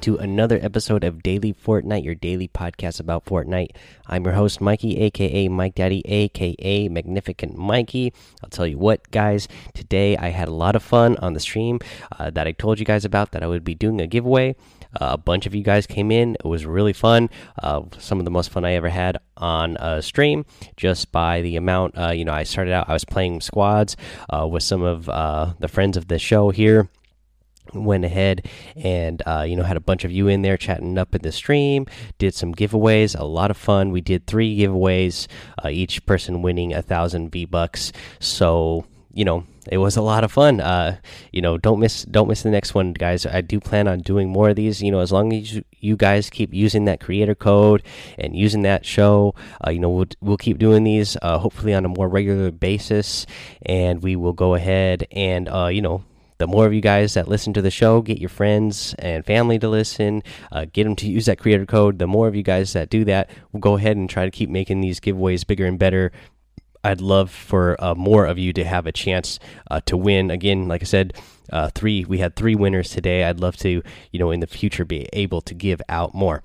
to another episode of Daily Fortnite, your daily podcast about Fortnite. I'm your host, Mikey, aka Mike Daddy, aka Magnificent Mikey. I'll tell you what, guys, today I had a lot of fun on the stream uh, that I told you guys about that I would be doing a giveaway. Uh, a bunch of you guys came in. It was really fun. Uh, some of the most fun I ever had on a stream, just by the amount. Uh, you know, I started out. I was playing squads uh, with some of uh, the friends of the show here went ahead and uh, you know had a bunch of you in there chatting up in the stream did some giveaways a lot of fun. We did three giveaways uh, each person winning a thousand v bucks. So you know it was a lot of fun. Uh, you know don't miss don't miss the next one guys. I do plan on doing more of these. You know as long as you guys keep using that creator code and using that show uh, you know we'll, we'll keep doing these uh, hopefully on a more regular basis. And we will go ahead and uh, you know the more of you guys that listen to the show, get your friends and family to listen, uh, get them to use that creator code. The more of you guys that do that, we'll go ahead and try to keep making these giveaways bigger and better. I'd love for uh, more of you to have a chance uh, to win. Again, like I said, uh, three we had three winners today. I'd love to, you know, in the future be able to give out more.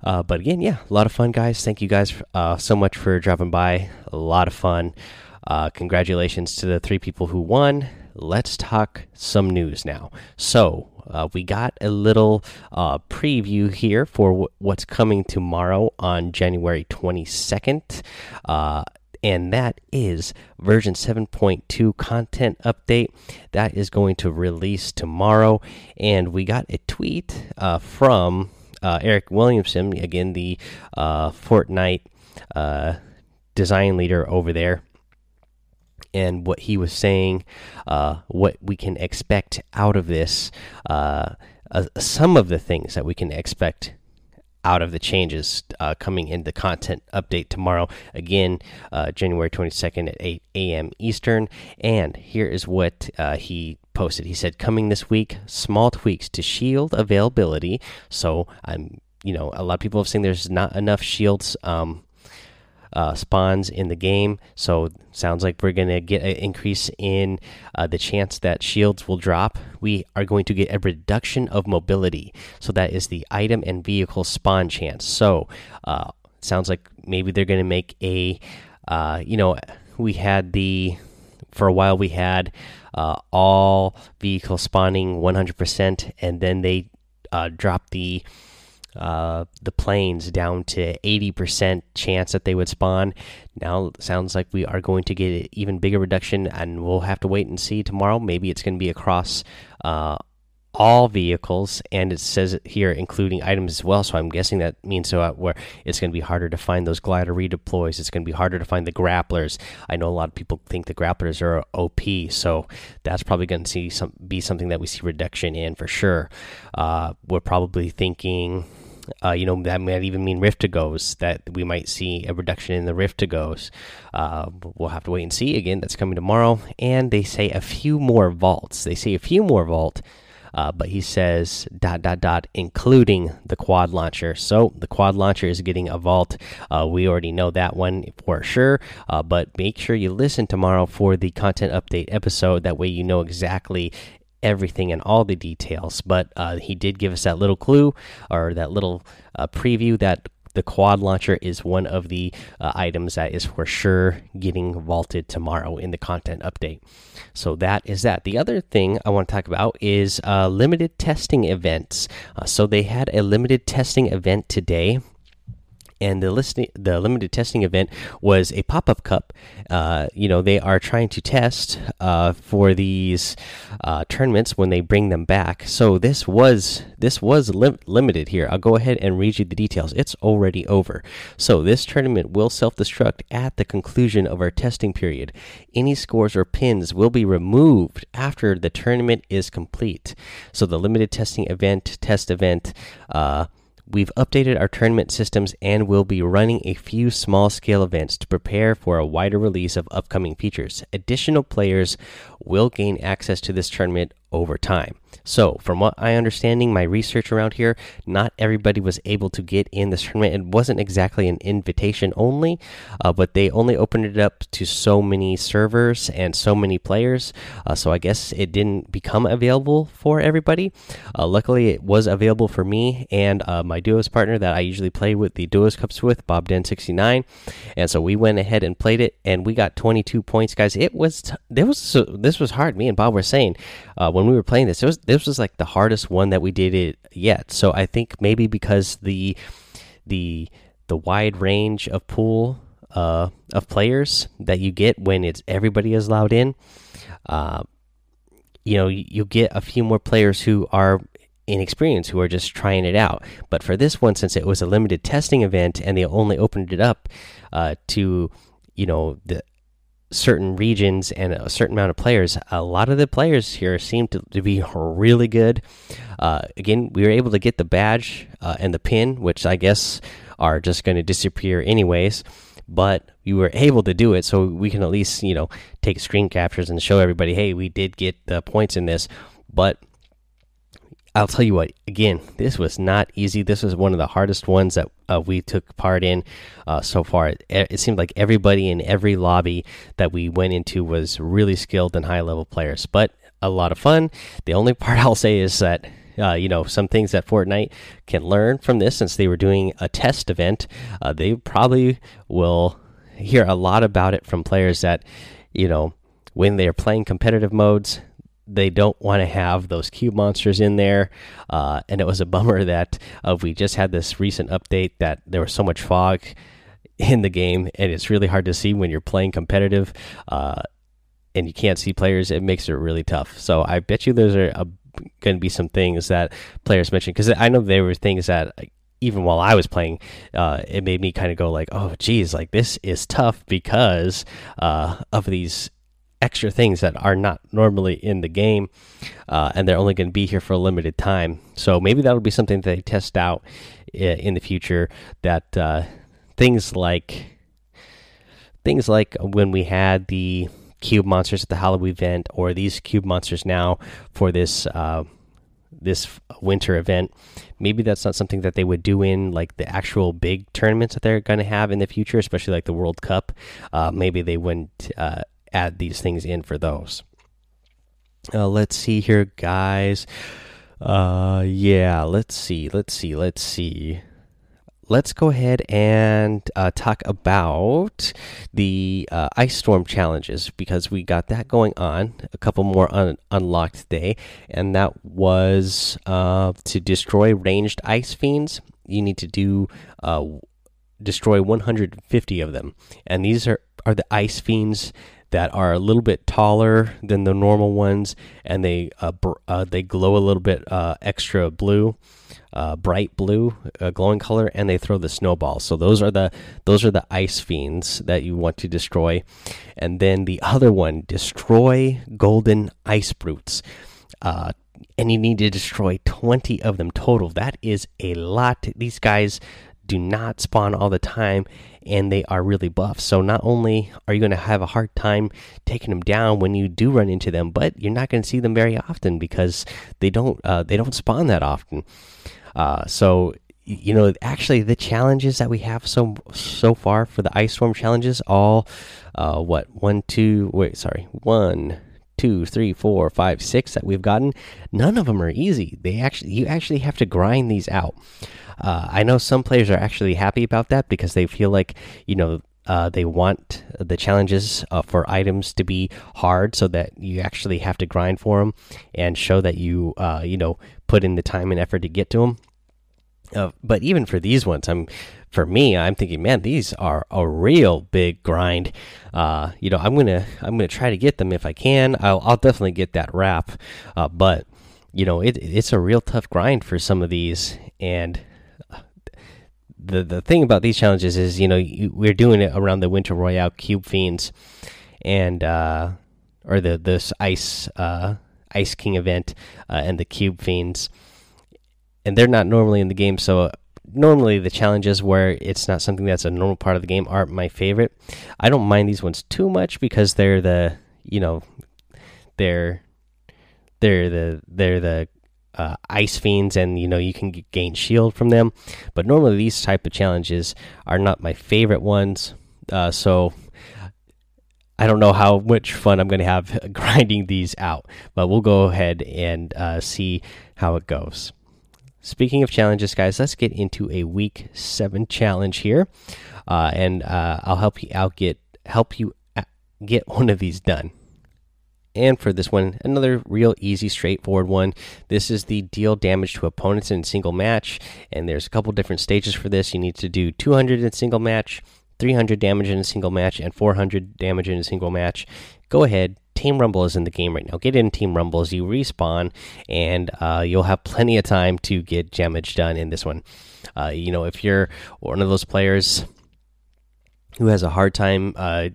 Uh, but again, yeah, a lot of fun, guys. Thank you guys uh, so much for dropping by. A lot of fun. Uh, congratulations to the three people who won let's talk some news now. So, uh, we got a little uh, preview here for what's coming tomorrow on January 22nd. Uh, and that is version 7.2 content update that is going to release tomorrow. And we got a tweet uh, from uh, Eric Williamson, again, the uh, Fortnite design leader over there and what he was saying, uh, what we can expect out of this, uh, uh, some of the things that we can expect out of the changes uh, coming in the content update tomorrow. Again, uh, January 22nd at 8 a.m. Eastern. And here is what uh, he posted. He said, Coming this week, small tweaks to shield availability. So I'm, you know, a lot of people have seen there's not enough shields. Um, uh, spawns in the game. So sounds like we're going to get an increase in uh, the chance that shields will drop. We are going to get a reduction of mobility. So that is the item and vehicle spawn chance. So uh, sounds like maybe they're going to make a, uh, you know, we had the for a while we had uh, all vehicle spawning 100%, and then they uh, dropped the uh, the planes down to 80% chance that they would spawn. Now sounds like we are going to get an even bigger reduction, and we'll have to wait and see tomorrow. Maybe it's going to be across uh, all vehicles, and it says here, including items as well. So I'm guessing that means so where it's going to be harder to find those glider redeploys. It's going to be harder to find the grapplers. I know a lot of people think the grapplers are OP, so that's probably going to see some be something that we see reduction in for sure. Uh, we're probably thinking uh, you know, that might even mean rift to goes that we might see a reduction in the rift to goes. Uh, we'll have to wait and see. Again, that's coming tomorrow. And they say a few more vaults. They say a few more vault. Uh, but he says dot dot dot including the quad launcher so the quad launcher is getting a vault uh, we already know that one for sure uh, but make sure you listen tomorrow for the content update episode that way you know exactly everything and all the details, but uh, he did give us that little clue or that little uh, preview that the quad launcher is one of the uh, items that is for sure getting vaulted tomorrow in the content update. So that is that. The other thing I want to talk about is uh, limited testing events. Uh, so they had a limited testing event today and the listing the limited testing event was a pop-up cup. Uh, you know they are trying to test uh, for these uh, tournaments when they bring them back. So this was this was lim limited here. I'll go ahead and read you the details. It's already over. So this tournament will self-destruct at the conclusion of our testing period. Any scores or pins will be removed after the tournament is complete. So the limited testing event test event uh, We've updated our tournament systems and will be running a few small scale events to prepare for a wider release of upcoming features. Additional players will gain access to this tournament over time. So, from what I understanding, my research around here, not everybody was able to get in this tournament. It wasn't exactly an invitation only, uh, but they only opened it up to so many servers and so many players. Uh, so I guess it didn't become available for everybody. Uh, luckily, it was available for me and uh, my duos partner that I usually play with the duos cups with, Bob Den 69. And so we went ahead and played it, and we got 22 points, guys. It was there was this was hard. Me and Bob were saying uh, when we were playing this, it was this was like the hardest one that we did it yet. So I think maybe because the the the wide range of pool uh, of players that you get when it's everybody is allowed in, uh, you know, you, you get a few more players who are inexperienced who are just trying it out. But for this one, since it was a limited testing event and they only opened it up uh, to you know the certain regions and a certain amount of players, a lot of the players here seem to, to be really good. Uh, again, we were able to get the badge uh, and the pin, which I guess are just going to disappear anyways. But we were able to do it, so we can at least you know take screen captures and show everybody, hey, we did get the points in this. But I'll tell you what, again, this was not easy. This was one of the hardest ones that uh, we took part in uh, so far. It, it, seemed like everybody in every lobby that we went into was really skilled and high level players, but a lot of fun. The only part I'll say is that. Uh, you know, some things that Fortnite can learn from this, since they were doing a test event, uh, they probably will hear a lot about it from players that, you know, when they're playing competitive modes, they don't want to have those cube monsters in there. Uh, and it was a bummer that uh, we just had this recent update that there was so much fog in the game, and it's really hard to see when you're playing competitive. Uh, and you can't see players, it makes it really tough. So I bet you those are going to be some things that players mentioned because I know there were things that even while I was playing, uh, it made me kind of go like, "Oh, geez, like this is tough because uh, of these extra things that are not normally in the game, uh, and they're only going to be here for a limited time. So maybe that'll be something that they test out in the future. That uh, things like things like when we had the cube monsters at the Halloween event, or these cube monsters now for this. Uh, this winter event. Maybe that's not something that they would do in like the actual big tournaments that they're going to have in the future, especially like the World Cup. Uh, maybe they wouldn't uh, add these things in for those. Uh, let's see here, guys. Uh, yeah, let's see, let's see, let's see. Let's go ahead and uh, talk about the uh, ice storm challenges because we got that going on. A couple more un unlocked today, and that was uh, to destroy ranged ice fiends. You need to do uh, destroy 150 of them, and these are are the ice fiends that are a little bit taller than the normal ones, and they uh, uh, they glow a little bit uh, extra blue, uh, bright blue, uh, glowing color, and they throw the snowballs. So those are the those are the ice fiends that you want to destroy, and then the other one, destroy golden ice brutes. Uh, and you need to destroy 20 of them total. That is a lot. These guys do not spawn all the time and they are really buff. So not only are you going to have a hard time taking them down when you do run into them, but you're not going to see them very often because they don't uh, they don't spawn that often. Uh, so you know actually the challenges that we have so so far for the ice storm challenges all uh, what one two wait sorry one two, three, four, five, six that we've gotten, none of them are easy. They actually you actually have to grind these out. Uh, I know some players are actually happy about that because they feel like you know uh, they want the challenges uh, for items to be hard so that you actually have to grind for them and show that you uh, you know put in the time and effort to get to them. Uh, but even for these ones, I'm for me, I'm thinking, man, these are a real big grind. Uh, you know, I'm gonna I'm gonna try to get them if I can. I'll I'll definitely get that wrap, uh, but you know, it it's a real tough grind for some of these and the the thing about these challenges is you know you, we're doing it around the winter royale cube fiends and uh or the this ice uh ice king event uh, and the cube fiends and they're not normally in the game so normally the challenges where it's not something that's a normal part of the game aren't my favorite. I don't mind these ones too much because they're the you know they're they're the they're the uh, ice fiends and you know you can gain shield from them. But normally these type of challenges are not my favorite ones. Uh, so i don't know how much fun i'm going to have grinding these out but we'll go ahead and uh, see how it goes speaking of challenges guys let's get into a week seven challenge here uh, and uh, i'll help you out get help you uh, get one of these done and for this one, another real easy, straightforward one. This is the deal damage to opponents in single match. And there's a couple different stages for this. You need to do 200 in single match, 300 damage in a single match, and 400 damage in a single match. Go ahead. Team Rumble is in the game right now. Get in Team Rumble as you respawn, and uh, you'll have plenty of time to get damage done in this one. Uh, you know, if you're one of those players who has a hard time, uh,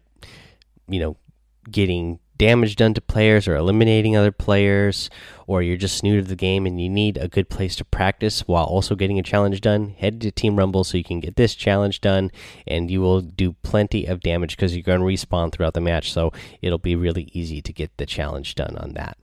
you know, getting damage done to players or eliminating other players, or you're just new to the game and you need a good place to practice while also getting a challenge done, head to Team Rumble so you can get this challenge done and you will do plenty of damage because you're going to respawn throughout the match. So it'll be really easy to get the challenge done on that.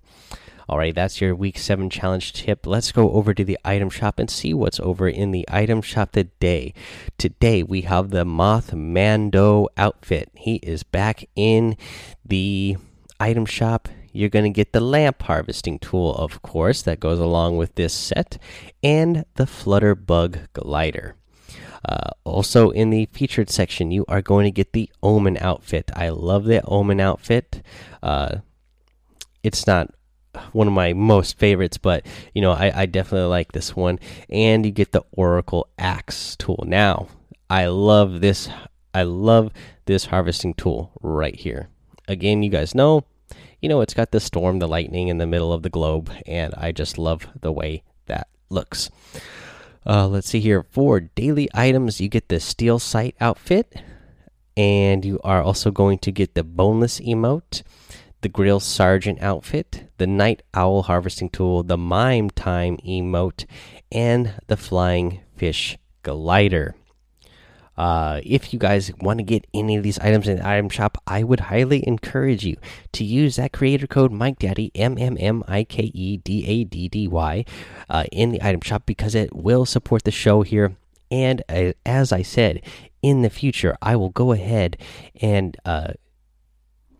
All right, that's your week seven challenge tip. Let's go over to the item shop and see what's over in the item shop today. Today we have the Mothmando outfit. He is back in the item shop, you're going to get the lamp harvesting tool, of course, that goes along with this set, and the Flutterbug glider. Uh, also, in the featured section, you are going to get the Omen outfit. I love the Omen outfit. Uh, it's not one of my most favorites, but you know, I, I definitely like this one. And you get the Oracle Axe tool. Now, I love this. I love this harvesting tool right here again, you guys know, you know, it's got the storm, the lightning in the middle of the globe, and I just love the way that looks. Uh, let's see here. For daily items, you get the Steelsight outfit, and you are also going to get the boneless emote, the grill sergeant outfit, the night owl harvesting tool, the mime time emote, and the flying fish glider. Uh, if you guys want to get any of these items in the item shop, I would highly encourage you to use that creator code Mike Daddy M M M I K E D A D D Y uh, in the item shop because it will support the show here. And uh, as I said, in the future, I will go ahead and uh,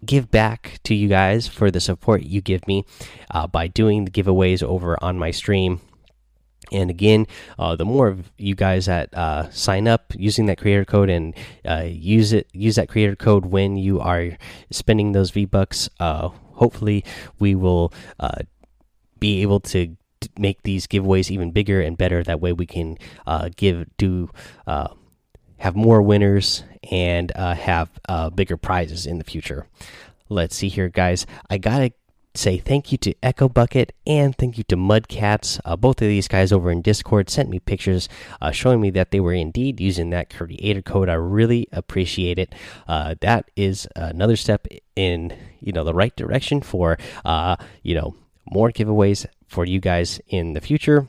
give back to you guys for the support you give me uh, by doing the giveaways over on my stream and again, uh, the more of you guys that uh, sign up using that creator code and uh, use it, use that creator code when you are spending those V bucks. Uh, hopefully, we will uh, be able to make these giveaways even bigger and better. That way, we can uh, give do have more winners and have bigger prizes in the future. Let's see here, guys. I gotta say thank you to Echo Bucket and thank you to Mudcats. Uh, both of these guys over in Discord sent me pictures uh, showing me that they were indeed using that creator code. I really appreciate it. Uh, that is another step in you know the right direction for uh, you know more giveaways for you guys in the future.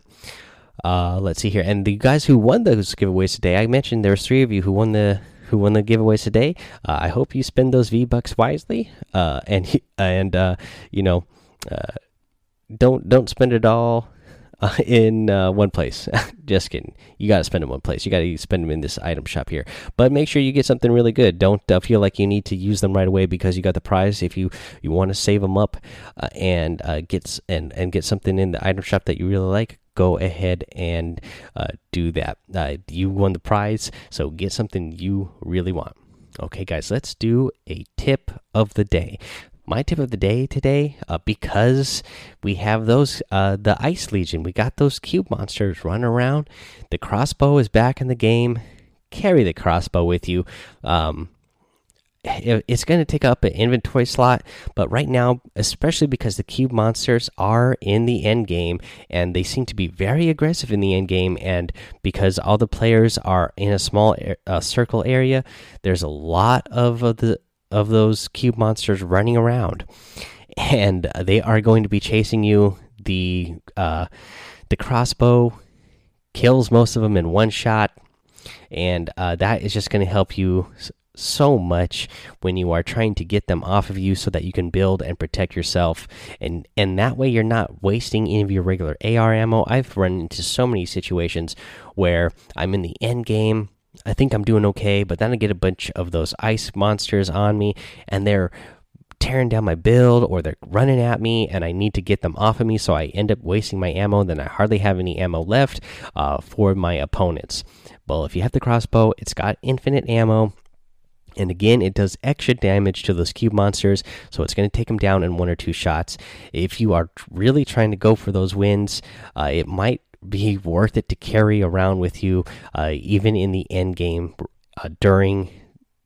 Uh, let's see here, and the guys who won those giveaways today, I mentioned there's three of you who won the who won the giveaways today. Uh, I hope you spend those V bucks wisely, uh, and and uh, you know, uh, don't don't spend it all uh, in uh, one place. Just kidding. You got to spend it in one place. You got to spend them in this item shop here. But make sure you get something really good. Don't feel like you need to use them right away because you got the prize. If you you want to save them up and get and and get something in the item shop that you really like, go ahead and uh, do that. Uh, you won the prize, so get something you really want. Okay, guys, let's do a tip of the day. My tip of the day today, uh, because we have those, uh, the Ice Legion, we got those cube monsters running around. The crossbow is back in the game. Carry the crossbow with you. Um, it's going to take up an inventory slot but right now especially because the cube monsters are in the end game and they seem to be very aggressive in the end game and because all the players are in a small uh, circle area there's a lot of, of the of those cube monsters running around. And they are going to be chasing you. The uh, the crossbow kills most of them in one shot and uh, that is just going to help you so much when you are trying to get them off of you so that you can build and protect yourself and and that way you're not wasting any of your regular AR ammo. I've run into so many situations where I'm in the end game I think I'm doing okay, but then I get a bunch of those ice monsters on me and they're tearing down my build or they're running at me and I need to get them off of me. So I end up wasting my ammo. Then I hardly have any ammo left uh, for my opponents. Well, if you have the crossbow, it's got infinite ammo. And again, it does extra damage to those cube monsters, so it's going to take them down in one or two shots. If you are really trying to go for those wins, uh, it might be worth it to carry around with you, uh, even in the end game uh, during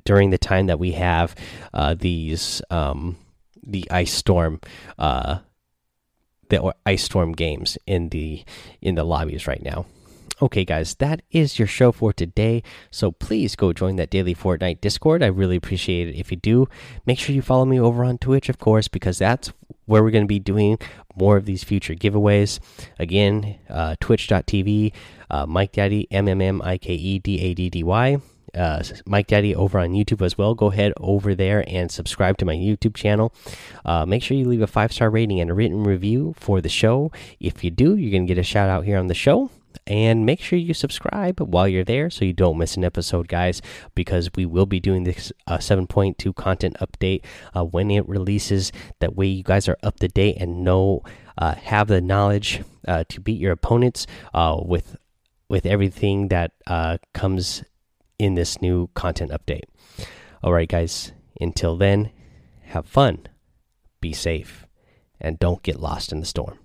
during the time that we have uh, these um, the ice storm uh, the ice storm games in the in the lobbies right now. Okay, guys, that is your show for today. So please go join that daily Fortnite Discord. I really appreciate it if you do. Make sure you follow me over on Twitch, of course, because that's where we're going to be doing more of these future giveaways. Again, uh, twitch.tv, uh, Mike Daddy, M M M I K E D A D D Y uh, Mike Daddy over on YouTube as well. Go ahead over there and subscribe to my YouTube channel. Uh, make sure you leave a five star rating and a written review for the show. If you do, you're going to get a shout out here on the show. And make sure you subscribe while you're there so you don't miss an episode, guys, because we will be doing this uh, 7.2 content update uh, when it releases. That way, you guys are up to date and know, uh, have the knowledge uh, to beat your opponents uh, with with everything that uh, comes in this new content update. All right, guys, until then, have fun, be safe, and don't get lost in the storm.